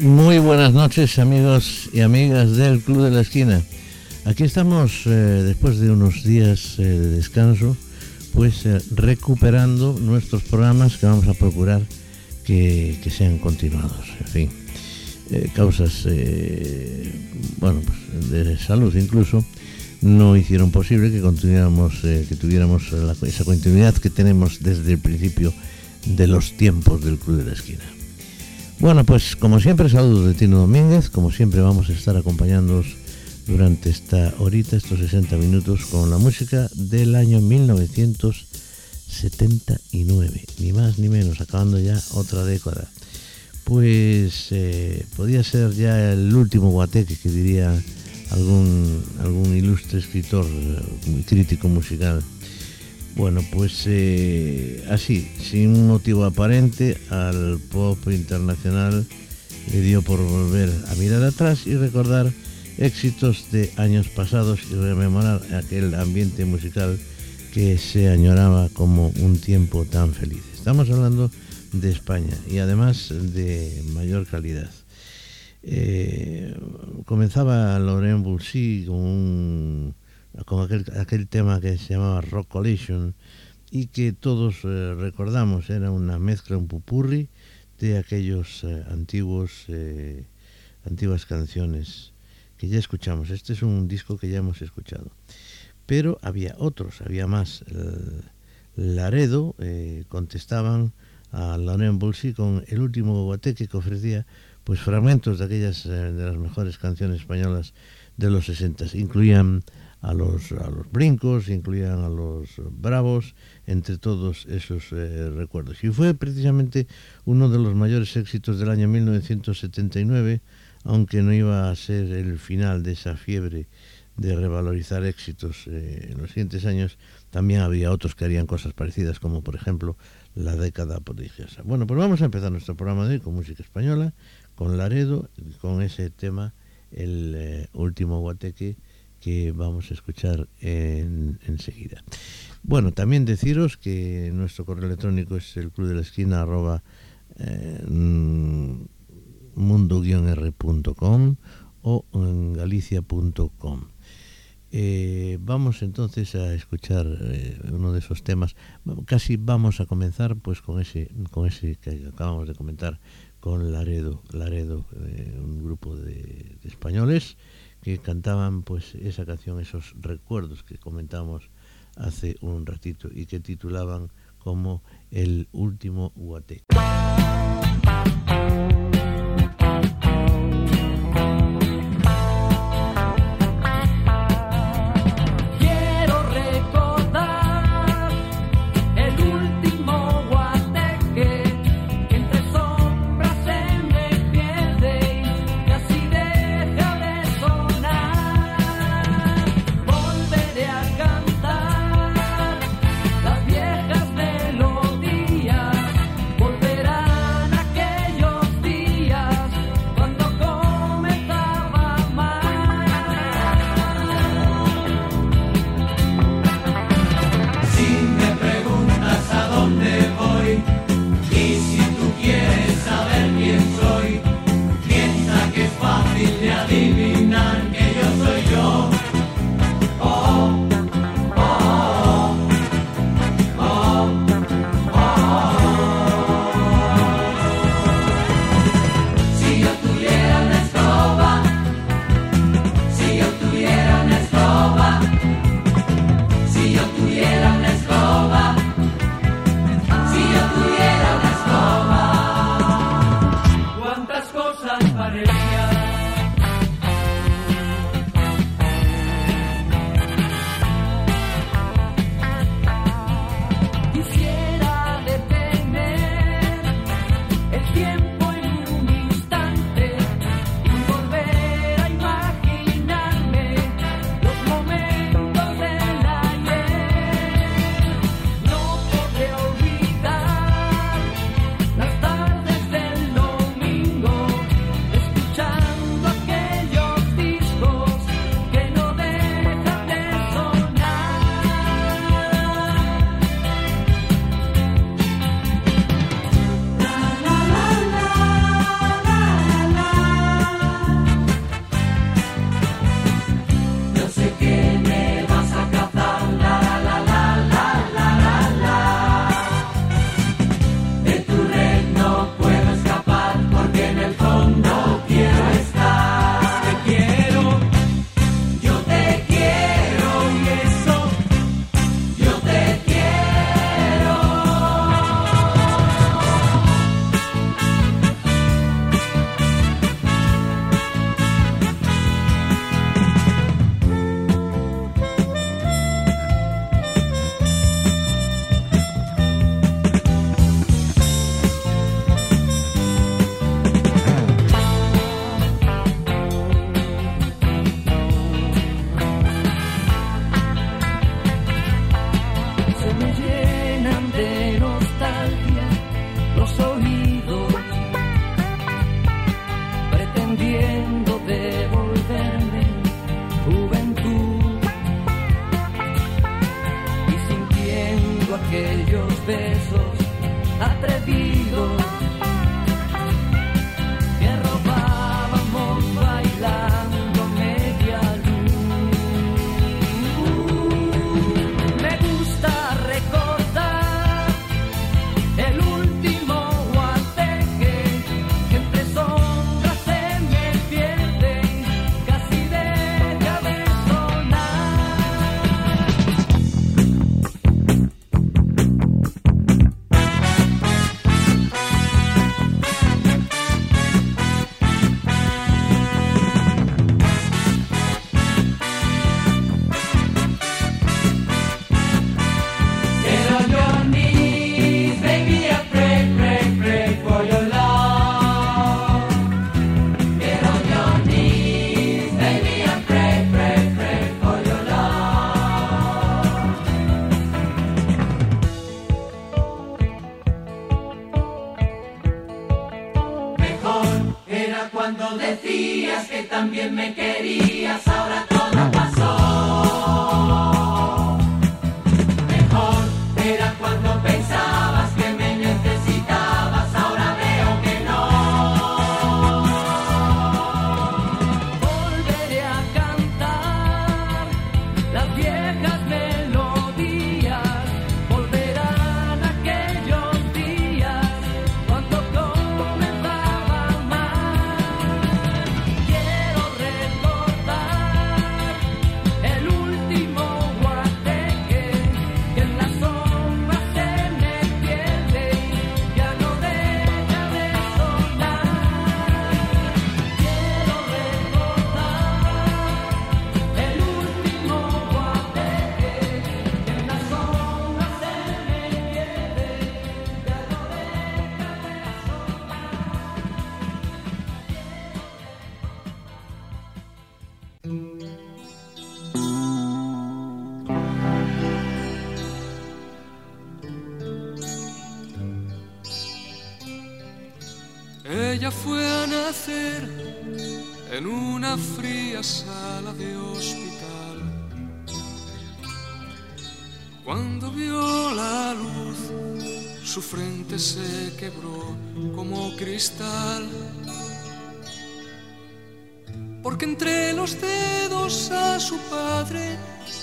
Muy buenas noches amigos y amigas del Club de la Esquina. Aquí estamos eh, después de unos días eh, de descanso, pues eh, recuperando nuestros programas que vamos a procurar que, sean continuados. En fin, causas, bueno, pues de salud incluso, no hicieron posible que continuáramos, que tuviéramos esa continuidad que tenemos desde el principio de los tiempos del Club de la Esquina. Bueno, pues como siempre, saludos de Tino Domínguez. Como siempre, vamos a estar acompañándoos durante esta horita, estos 60 minutos, con la música del año 1979. Ni más ni menos, acabando ya otra década. Pues eh, podía ser ya el último guateque que diría algún, algún ilustre escritor, muy crítico musical bueno, pues eh, así, sin un motivo aparente, al pop internacional le dio por volver a mirar atrás y recordar éxitos de años pasados y rememorar aquel ambiente musical que se añoraba como un tiempo tan feliz. Estamos hablando de España y además de mayor calidad. Eh, comenzaba Laurent Boussy con un con aquel, tema que se llamaba Rock Collision y que todos eh, recordamos, era una mezcla, un pupurri de aquellos eh, antiguos, eh, antiguas canciones que ya escuchamos. Este es un disco que ya hemos escuchado. Pero había otros, había más. Laredo contestaban a Lauren Bulsi con el último guateque que ofrecía pues fragmentos de aquellas de las mejores canciones españolas de los 60. Incluían a los, a los brincos, incluían a los bravos, entre todos esos eh, recuerdos. Y fue precisamente uno de los mayores éxitos del año 1979, aunque no iba a ser el final de esa fiebre de revalorizar éxitos eh, en los siguientes años, también había otros que harían cosas parecidas, como por ejemplo la década prodigiosa. Bueno, pues vamos a empezar nuestro programa de hoy con música española, con Laredo, con ese tema, el eh, último guateque, que vamos a escuchar enseguida. bueno, también deciros que nuestro correo electrónico es el club de la esquina arroba eh, mundo-r.com o en galicia.com. Eh, vamos entonces a escuchar eh, uno de esos temas. Casi vamos a comenzar pues con ese, con ese que acabamos de comentar con Laredo, Laredo, un grupo de españoles que cantaban pues esa canción, esos recuerdos que comentamos hace un ratito y que titulaban como El último guate. Ella fue a nacer en una fría sala de hospital. Cuando vio la luz, su frente se quebró como cristal. Porque entre los dedos a su padre,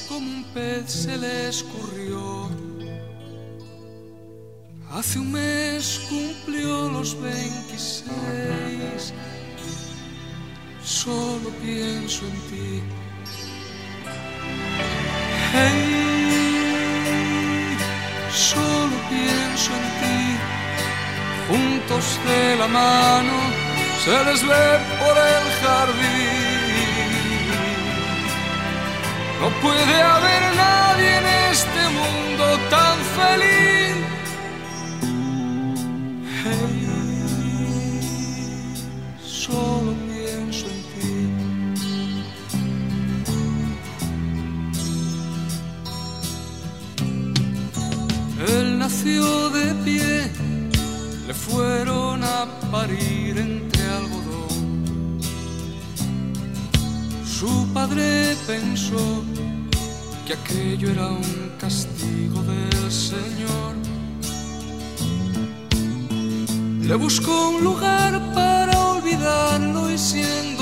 como un pez se le escurrió. Hace un mes cumplió los 26. Solo pienso en ti. Hey, solo pienso en ti. Juntos de la mano se les ve por el jardín. No puede haber nadie en este mundo tan feliz. Hey, solo pienso en ti. Él nació de pie, le fueron a parir padre pensó que aquello era un castigo del Señor. Le buscó un lugar para olvidarlo y siendo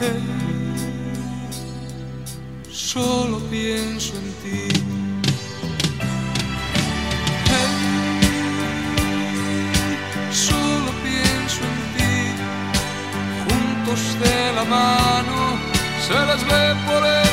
Hey, solo pienso en ti. Hey, solo pienso en ti. Juntos de la mano se les ve por el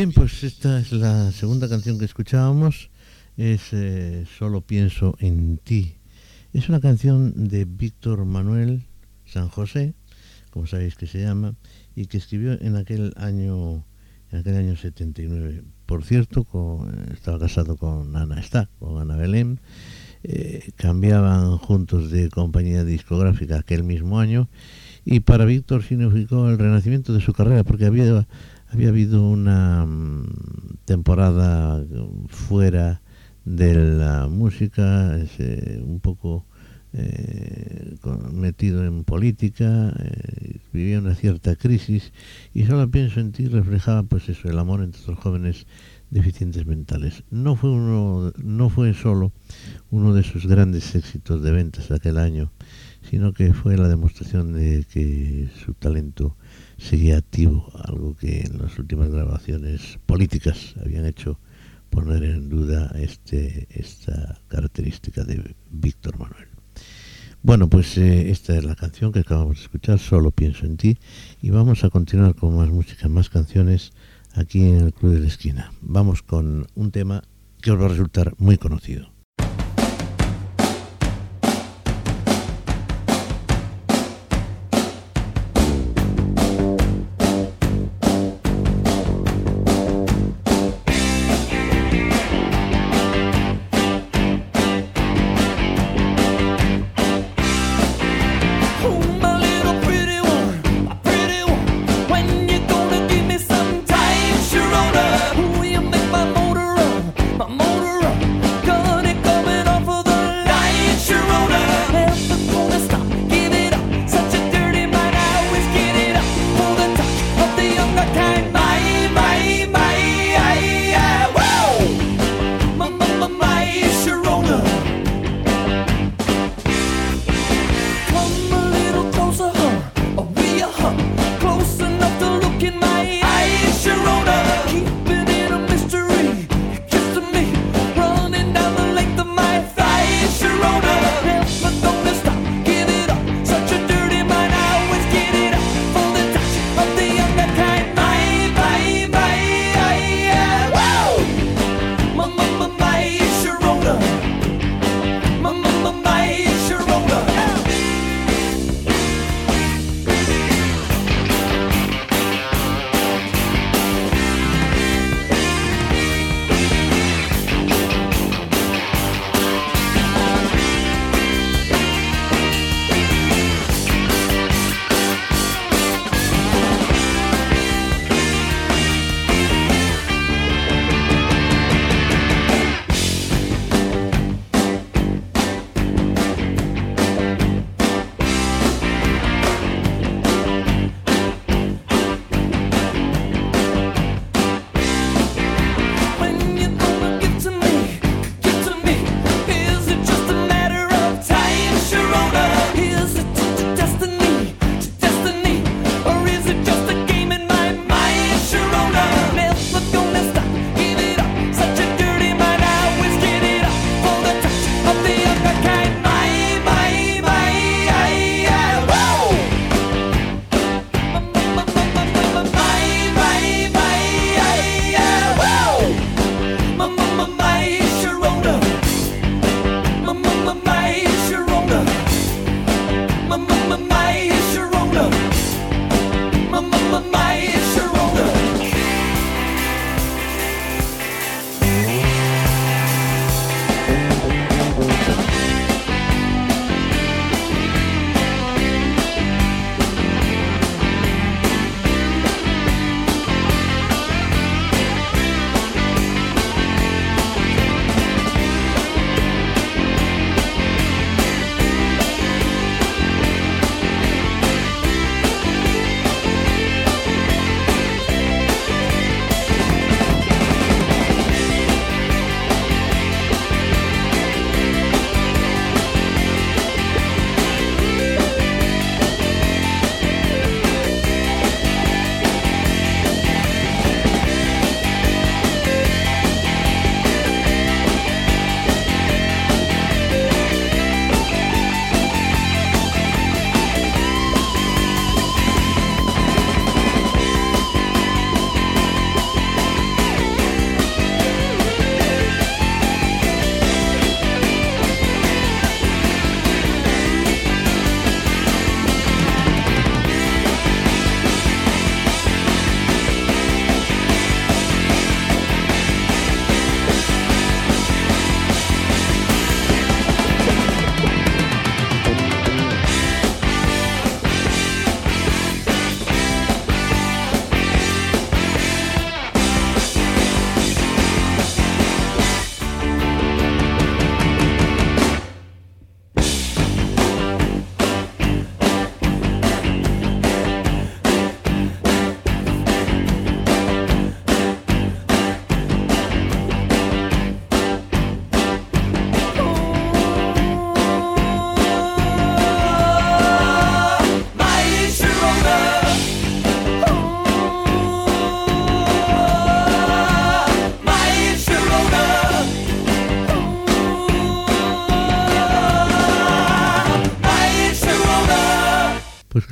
Bien, pues esta es la segunda canción que escuchábamos. Es eh, Solo pienso en ti. Es una canción de Víctor Manuel San José, como sabéis que se llama, y que escribió en aquel año, en aquel año 79. Por cierto, con- estaba casado con Ana Está, con Ana Belén. Eh, cambiaban juntos de compañía discográfica aquel mismo año y para Víctor significó el renacimiento de su carrera porque había había habido una mm, temporada fuera de la música, ese, un poco eh, metido en política, eh, vivía una cierta crisis y solo pienso en ti reflejaba pues eso, el amor entre los jóvenes deficientes mentales. No fue uno, no fue solo uno de sus grandes éxitos de ventas aquel año, sino que fue la demostración de que su talento seguía activo, algo que en las últimas grabaciones políticas habían hecho poner en duda este, esta característica de Víctor Manuel. Bueno, pues eh, esta es la canción que acabamos de escuchar, Solo pienso en ti, y vamos a continuar con más música, más canciones aquí en el Club de la Esquina. Vamos con un tema que os va a resultar muy conocido.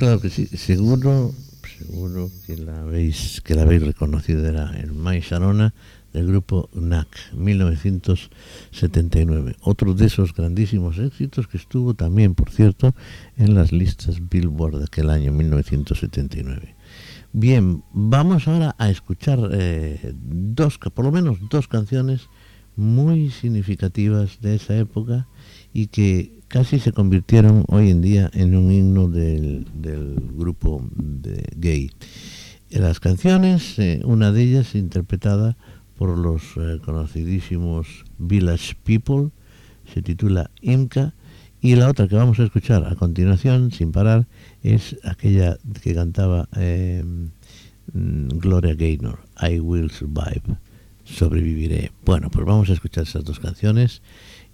Claro que sí, seguro, seguro que la habéis, que la habéis reconocido, era el Mai Sharona del grupo NAC, 1979. Otro de esos grandísimos éxitos que estuvo también, por cierto, en las listas Billboard de aquel año, 1979. Bien, vamos ahora a escuchar eh, dos, por lo menos dos canciones muy significativas de esa época y que casi se convirtieron hoy en día en un himno del, grupo de gay. Las canciones, eh, una de ellas interpretada por los eh, conocidísimos Village People, se titula Imca, y la otra que vamos a escuchar a continuación, sin parar, es aquella que cantaba mm, Gloria Gaynor, I Will Survive, sobreviviré. Bueno, pues vamos a escuchar esas dos canciones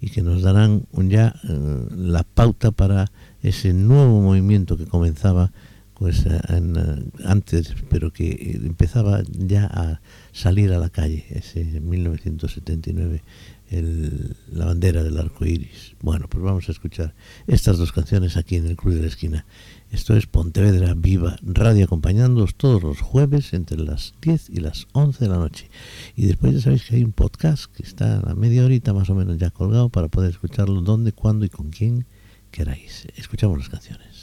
y que nos darán ya eh, la pauta para ese nuevo movimiento que comenzaba pues eh, eh, antes, pero que empezaba ya a salir a la calle, ese 1979, el- la bandera del arco iris. Bueno, pues vamos a escuchar estas dos canciones aquí en el Club de la Esquina. Esto es Pontevedra Viva Radio, acompañándoos todos los jueves entre las 10 y las 11 de la noche. Y después ya sabéis que hay un podcast que está a media horita más o menos ya colgado para poder escucharlo donde, cuándo y con quién queráis. Escuchamos las canciones.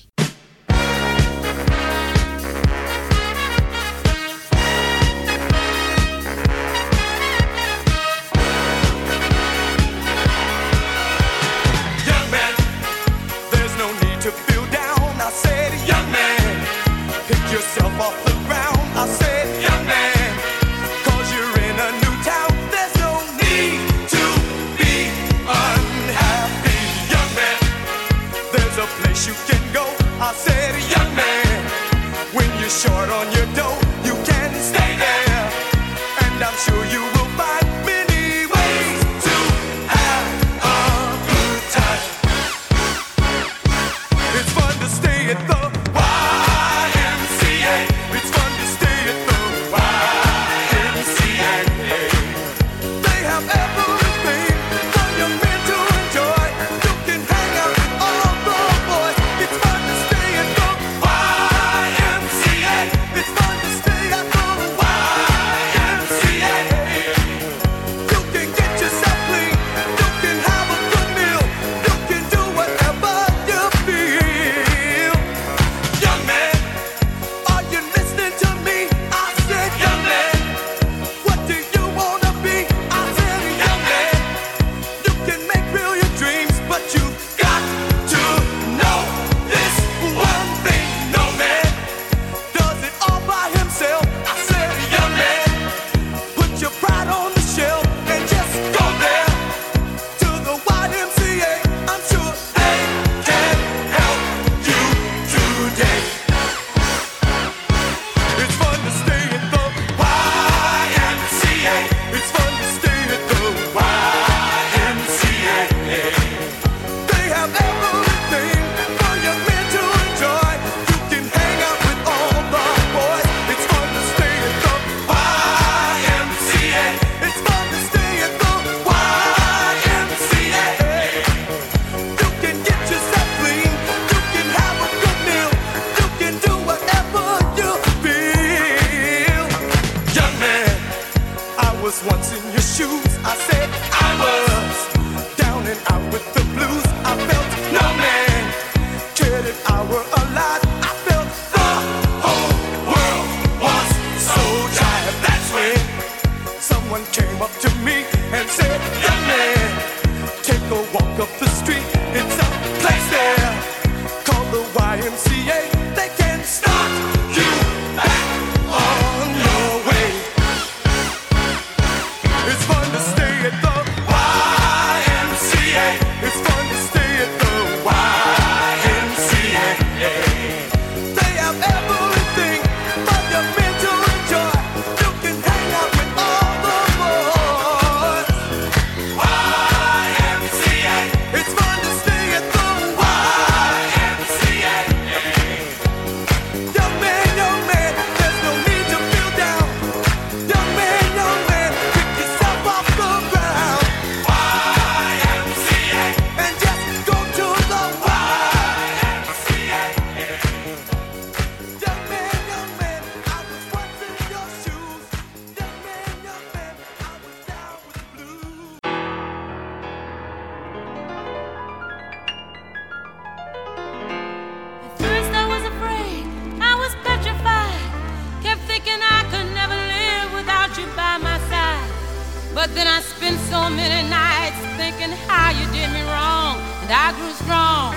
But then I spent so many nights thinking how you did me wrong. And I grew strong.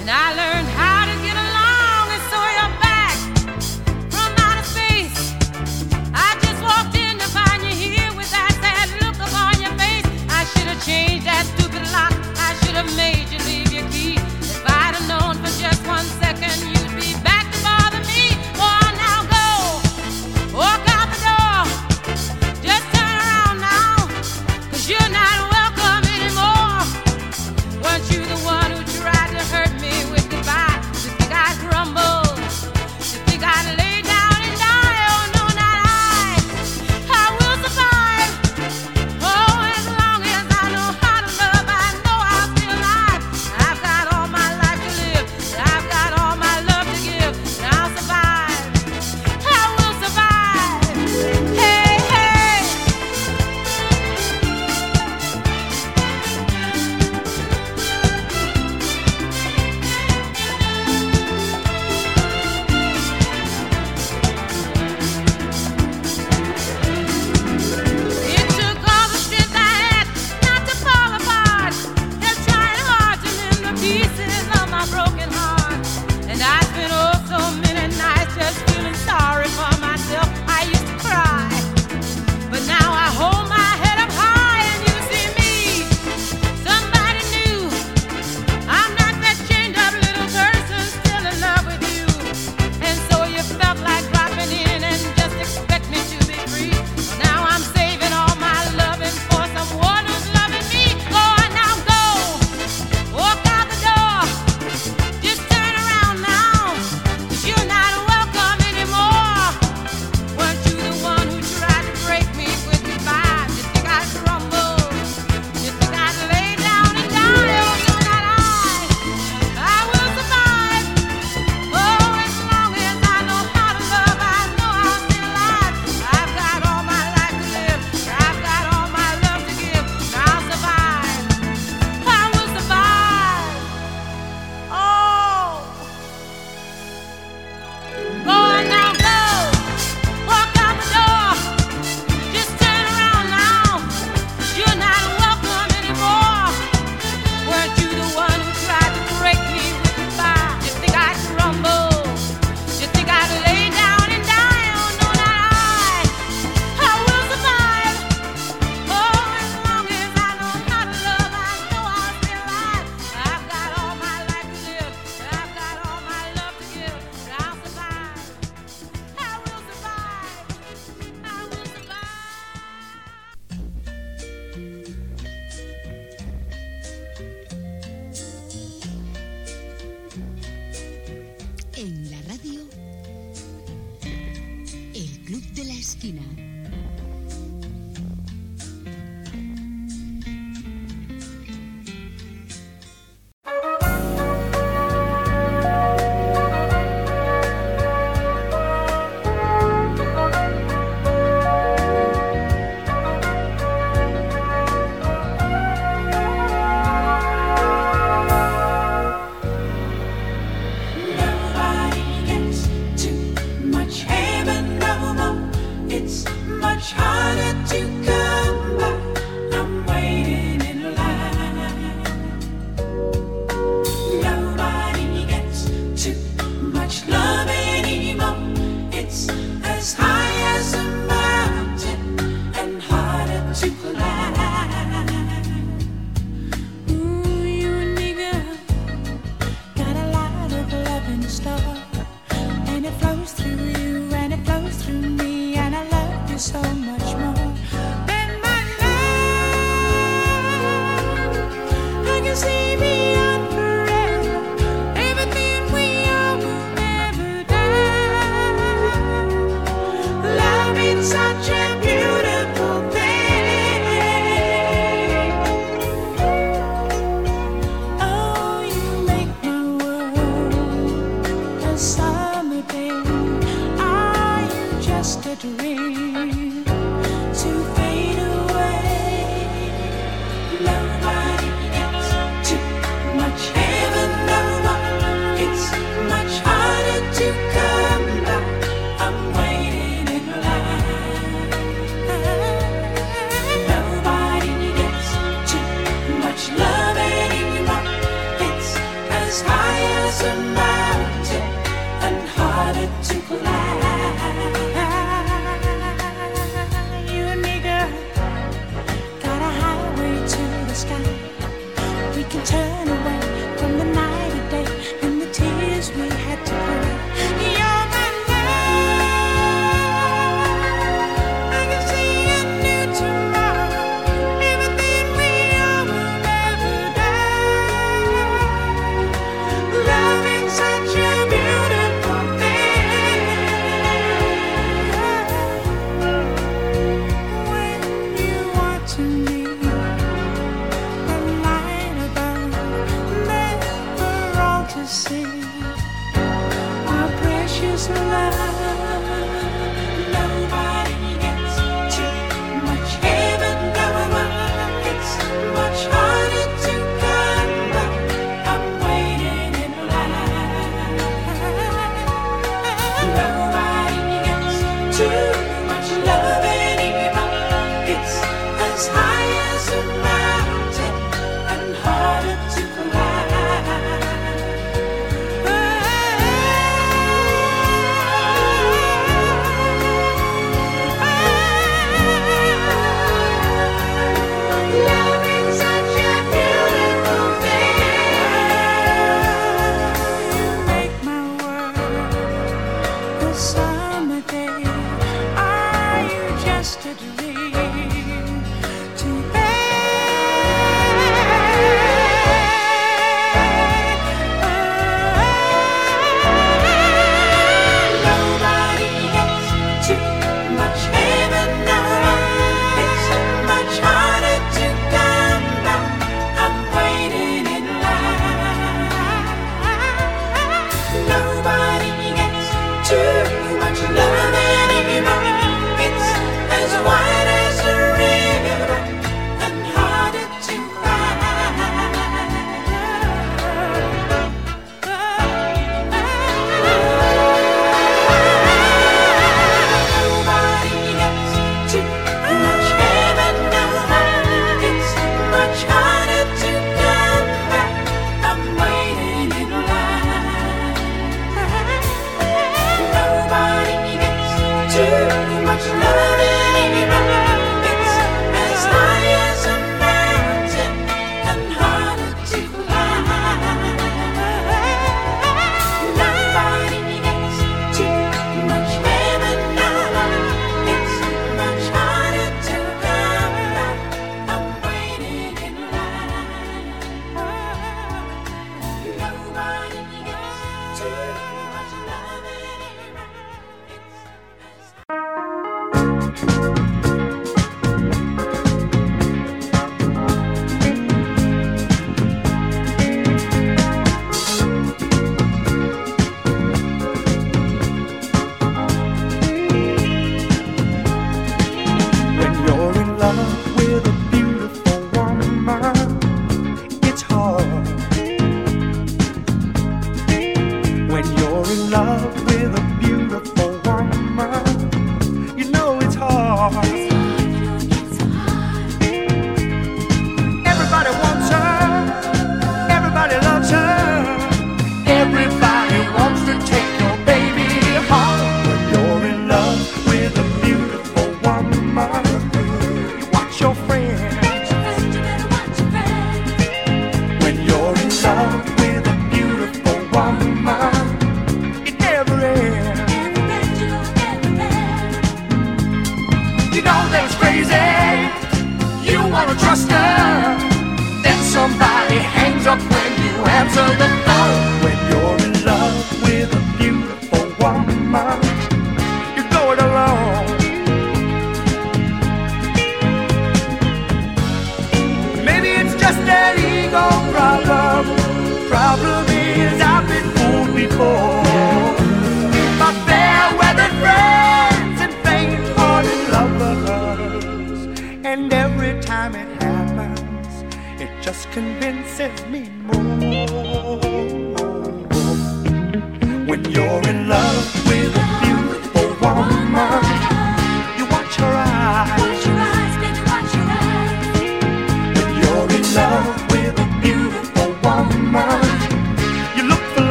And I learned how to get along. And so you're back from outer space. I just walked in to find you here with that sad look upon your face. I should have changed that stupid lock. I should have made you leave your key. If I'd have known for just one second,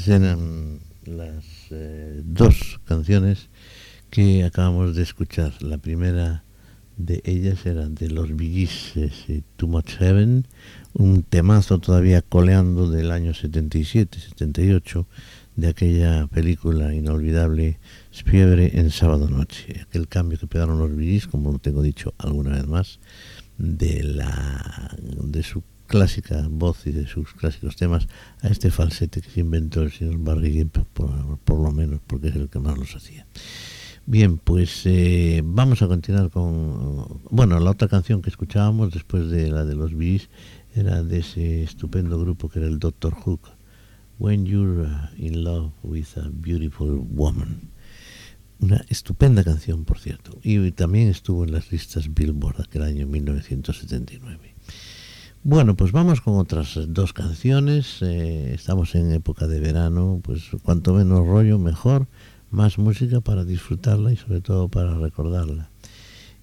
estas eran las eh, dos canciones que acabamos de escuchar. La primera de ellas era de los ese Too Much Heaven, un temazo todavía coleando del año 77, 78, de aquella película inolvidable Fiebre en sábado noche. Aquel cambio que pegaron los Gees, como lo tengo dicho alguna vez más, de, la, de su clásica voz y de sus clásicos temas a este falsete que se inventó el señor Barry Gibb, por, por lo menos porque es el que más los hacía. Bien, pues eh, vamos a continuar con... Bueno, la otra canción que escuchábamos después de la de los Bees era de ese estupendo grupo que era el Doctor Hook. When You're uh, in Love with a Beautiful Woman. Una estupenda canción, por cierto. Y también estuvo en las listas Billboard aquel año 1979. Bueno, pues vamos con otras dos canciones. Eh, estamos en época de verano, pues cuanto menos rollo, mejor. Más música para disfrutarla y sobre todo para recordarla.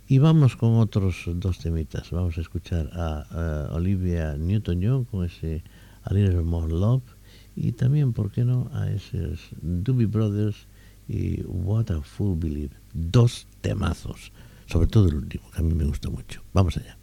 Y vamos con otros dos temitas. Vamos a escuchar a, Olivia Newton-John con ese A Little More Love y también, ¿por qué no?, a esos Doobie Brothers y What a Fool Believe. Dos temazos, sobre todo el último, que a mí me gustó mucho. Vamos allá.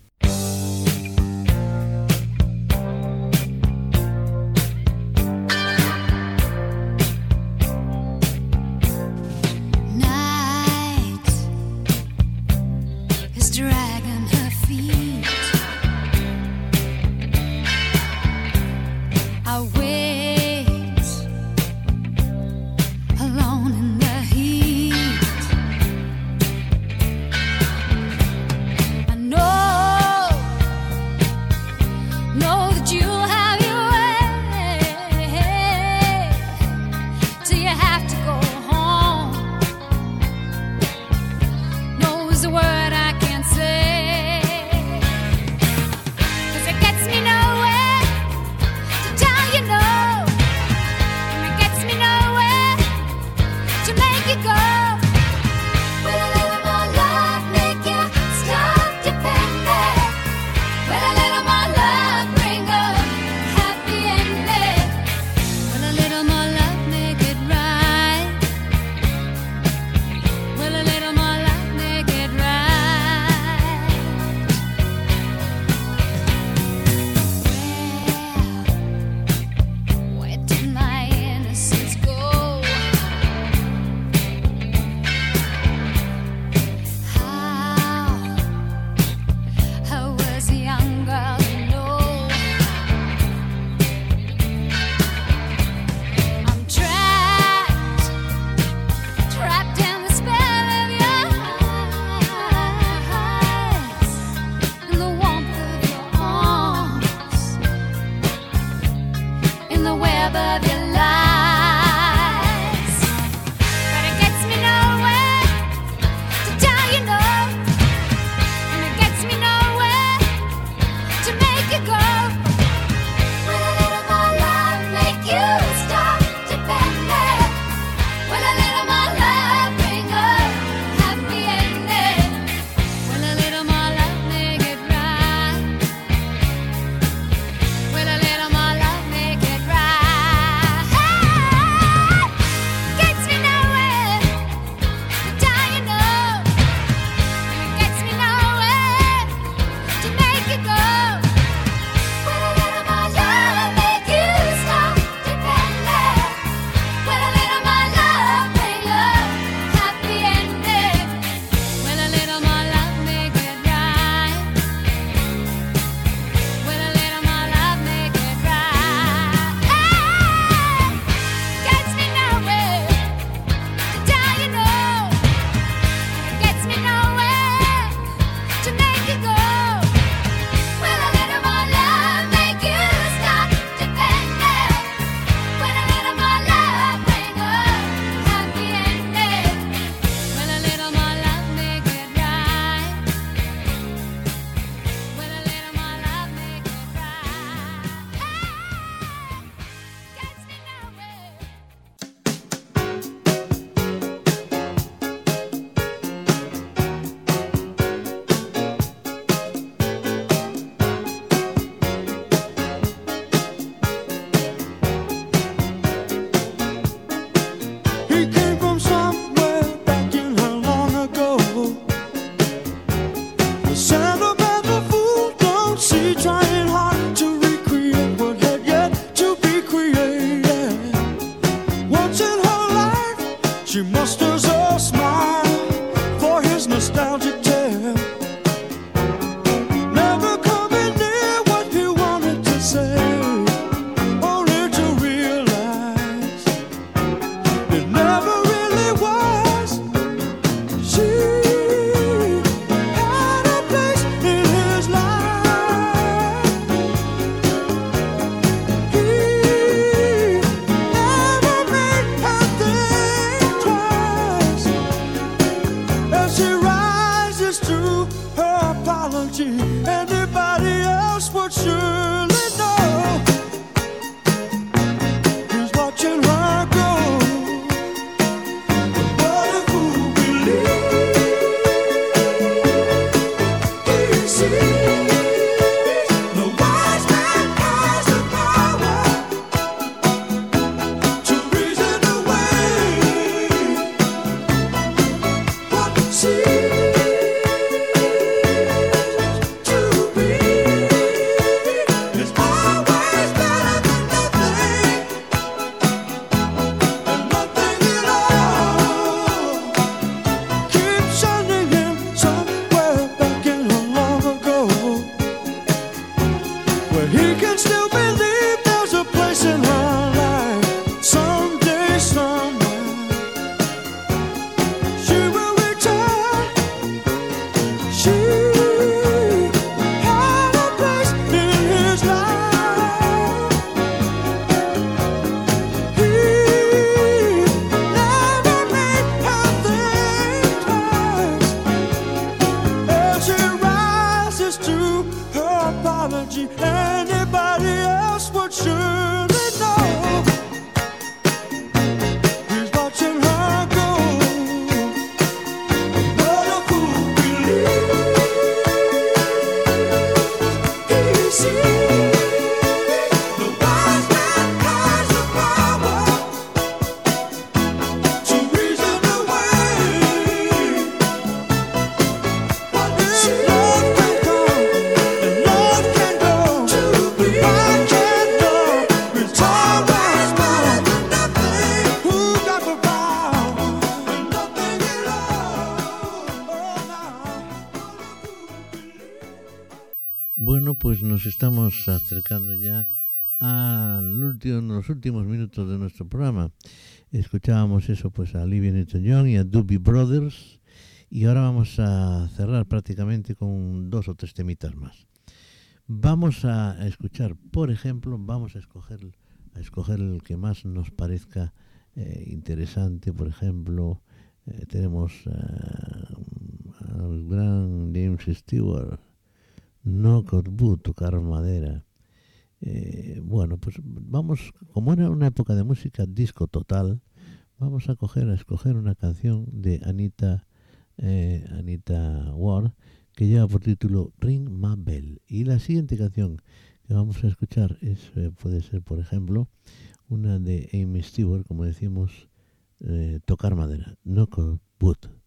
Acercando ya último, los últimos minutos de nuestro programa. Escuchábamos eso pues a Olivia Newton-John y a Doobie Brothers y ahora vamos a cerrar prácticamente con dos o tres temitas más. Vamos a escuchar, por ejemplo, vamos a escoger, a escoger el que más nos parezca eh, interesante. Por ejemplo, eh, tenemos al gran James Stewart. On wood, tocar madera. Eh, bueno, pues vamos, como era una época de música disco total, vamos a coger a escoger una canción de Anita eh, Anita Ward que lleva por título Ring My Bell. Y la siguiente canción que vamos a escuchar es, eh, puede ser, por ejemplo, una de Amy Stewart, como decíamos, eh, tocar madera, on wood.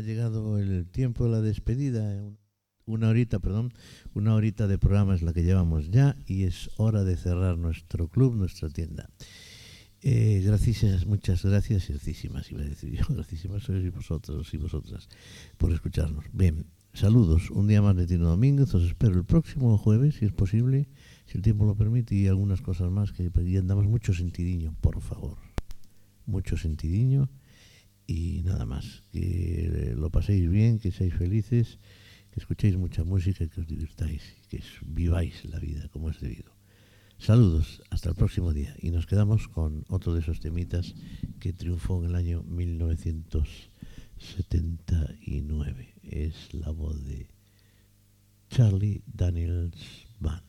Ha llegado el tiempo de la despedida. eh, un- Una horita, perdón, una horita de programa es la que llevamos ya y es hora de cerrar nuestro club, nuestra tienda. Eh, gracias, muchas gracias, gracísimas, iba a decir yo, gracísimas sois vosotros y vosotras por escucharnos. Bien, saludos, un día más de Tino Domínguez, os espero el próximo jueves, si es posible, si el tiempo lo permite, y algunas cosas más que andamos mucho sentidiño, por favor mucho sentidiño y nada más. Que lo paséis bien, que seáis felices, que escuchéis mucha música que os divirtáis, que viváis la vida como es debido. Saludos, hasta el próximo día. Y nos quedamos con otro de esos temitas que triunfó en el año 1979. Es la voz de Charlie Daniels Band.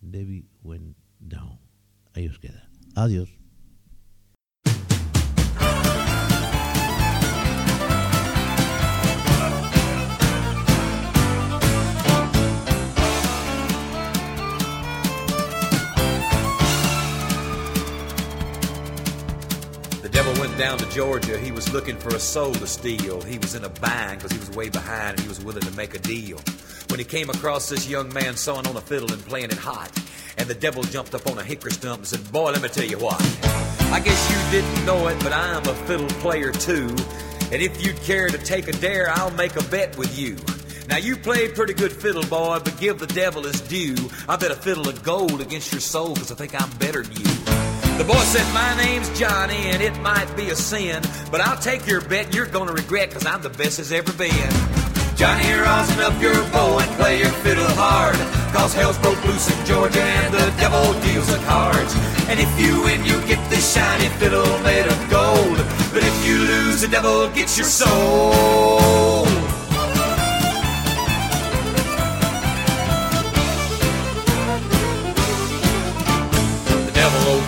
Debbie Went Down. Ahí os queda. Adiós. Down to Georgia. He was looking for a soul to steal. He was in a bind because he was way behind and he was willing to make a deal. When he came across this young man sawing on a fiddle and playing it hot, and the devil jumped up on a hickory stump and said, Boy, let me tell you what. I guess you didn't know it, but I'm a fiddle player too. And if you'd care to take a dare, I'll make a bet with you. Now you play pretty good fiddle, boy, but give the devil his due. I bet a fiddle of gold against your soul, cause I think I'm better than you. The boy said, My name's Johnny, and it might be a sin, but I'll take your bet, you're gonna regret, cause I'm the best as ever been. Johnny, rosin up your bow and play your fiddle hard, cause hell's broke loose in Georgia, and the devil deals the cards. And if you win, you get this shiny fiddle made of gold, but if you lose, the devil gets your soul.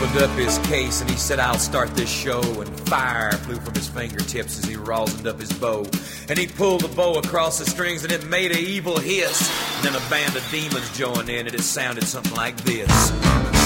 Opened up his case and he said, I'll start this show. And fire flew from his fingertips as he rosined up his bow. And he pulled the bow across the strings and it made a evil hiss. And then a band of demons joined in and it sounded something like this.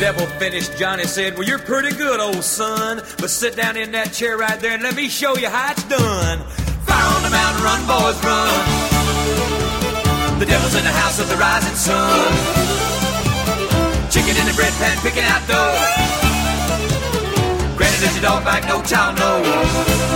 Devil finished, Johnny said, Well, you're pretty good, old son. But sit down in that chair right there and let me show you how it's done. Fire on the mountain, run, boys, run. The devil's in the house of the rising sun. Chicken in the bread pan, picking out dough. Granted, is your dog back? No child, no.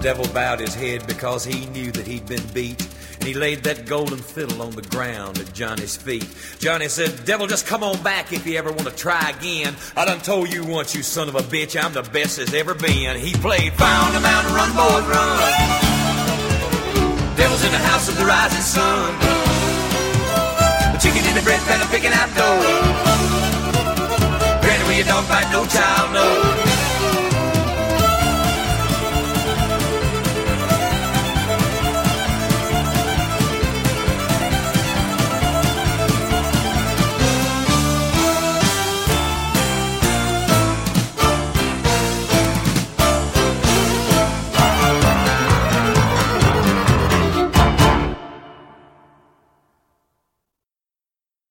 Devil bowed his head because he knew that he'd been beat. And he laid that golden fiddle on the ground at Johnny's feet. Johnny said, Devil, just come on back if you ever want to try again. I done told you once, you son of a bitch, I'm the best there's ever been. He played Found a Mountain Run, boys, run. Devil's in the house of the rising sun. The chicken in the bread pan, I'm picking out dough. Granny, your dog bite, no child, no.